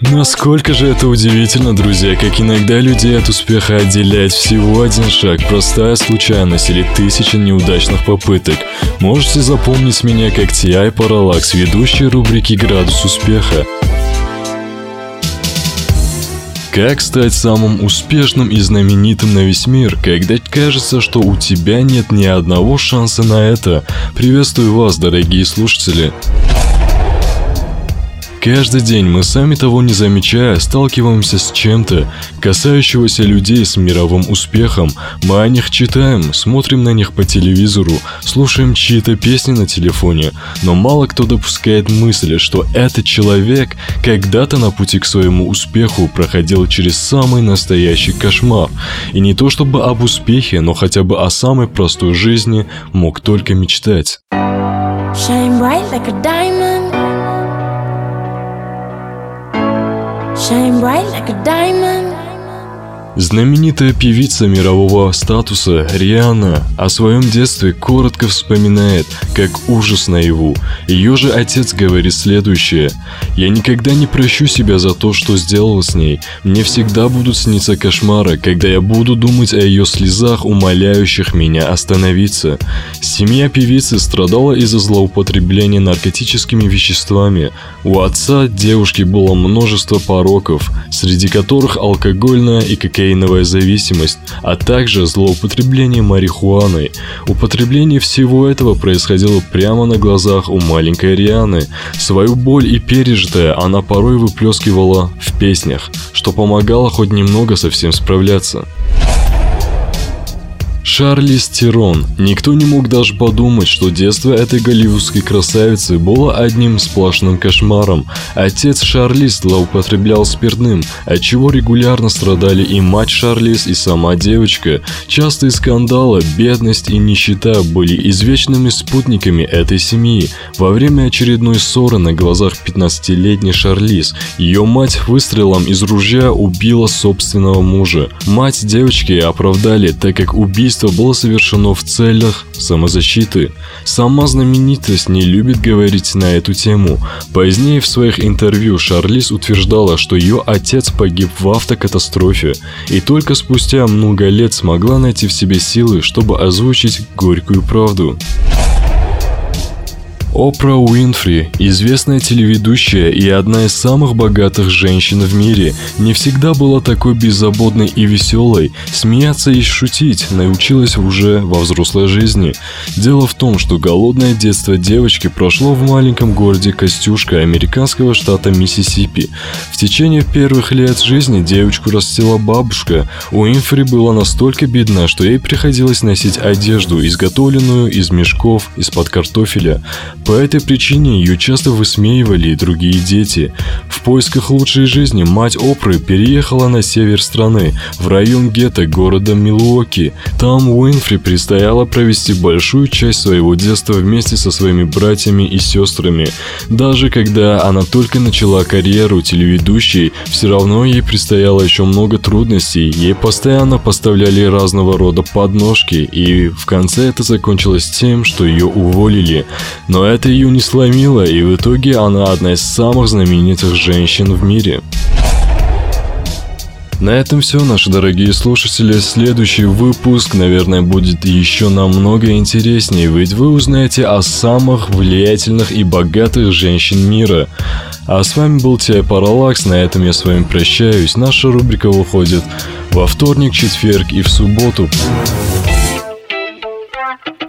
Насколько же это удивительно, друзья, как иногда людей от успеха отделяет всего один шаг, простая случайность или тысяча неудачных попыток. Можете запомнить меня как T.I. Parallax, ведущий рубрики «Градус успеха». Как стать самым успешным и знаменитым на весь мир, когда кажется, что у тебя нет ни одного шанса на это? Приветствую вас, дорогие слушатели. Каждый день мы сами того не замечая сталкиваемся с чем-то, касающегося людей с мировым успехом. Мы о них читаем, смотрим на них по телевизору, слушаем чьи-то песни на телефоне, но мало кто допускает мысли, что этот человек когда-то на пути к своему успеху проходил через самый настоящий кошмар. И не то чтобы об успехе, но хотя бы о самой простой жизни мог только мечтать. Shine. Shine bright like a diamond. Знаменитая певица мирового статуса Риана о своем детстве коротко вспоминает, как ужас наяву. Ее же отец говорит следующее. «Я никогда не прощу себя за то, что сделал с ней. Мне всегда будут сниться кошмары, когда я буду думать о ее слезах, умоляющих меня остановиться». Семья певицы страдала из-за злоупотребления наркотическими веществами. У отца девушки было множество пороков, среди которых алкогольная и кокаиновая кокаиновая зависимость, а также злоупотребление марихуаной. Употребление всего этого происходило прямо на глазах у маленькой Рианы. Свою боль и пережитое она порой выплескивала в песнях, что помогало хоть немного со всем справляться. Шарлиз Тирон. Никто не мог даже подумать, что детство этой голливудской красавицы было одним сплошным кошмаром. Отец Шарлиз злоупотреблял спиртным, от чего регулярно страдали и мать Шарлиз, и сама девочка. Частые скандалы, бедность и нищета были извечными спутниками этой семьи. Во время очередной ссоры на глазах 15-летней Шарлиз, ее мать выстрелом из ружья убила собственного мужа. Мать девочки оправдали, так как убийство убийство было совершено в целях самозащиты. Сама знаменитость не любит говорить на эту тему. Позднее в своих интервью Шарлиз утверждала, что ее отец погиб в автокатастрофе, и только спустя много лет смогла найти в себе силы, чтобы озвучить горькую правду. Опра Уинфри, известная телеведущая и одна из самых богатых женщин в мире, не всегда была такой беззаботной и веселой, смеяться и шутить научилась уже во взрослой жизни. Дело в том, что голодное детство девочки прошло в маленьком городе Костюшка американского штата Миссисипи. В течение первых лет жизни девочку растила бабушка. Уинфри была настолько бедна, что ей приходилось носить одежду, изготовленную из мешков из-под картофеля. По этой причине ее часто высмеивали и другие дети. В поисках лучшей жизни мать Опры переехала на север страны, в район гетто города Милуоки. Там Уинфри предстояло провести большую часть своего детства вместе со своими братьями и сестрами. Даже когда она только начала карьеру телеведущей, все равно ей предстояло еще много трудностей. Ей постоянно поставляли разного рода подножки, и в конце это закончилось тем, что ее уволили. Но это ее не сломило, и в итоге она одна из самых знаменитых женщин в мире. На этом все, наши дорогие слушатели. Следующий выпуск, наверное, будет еще намного интереснее, ведь вы узнаете о самых влиятельных и богатых женщин мира. А с вами был Тия Параллакс, на этом я с вами прощаюсь. Наша рубрика выходит во вторник, четверг и в субботу.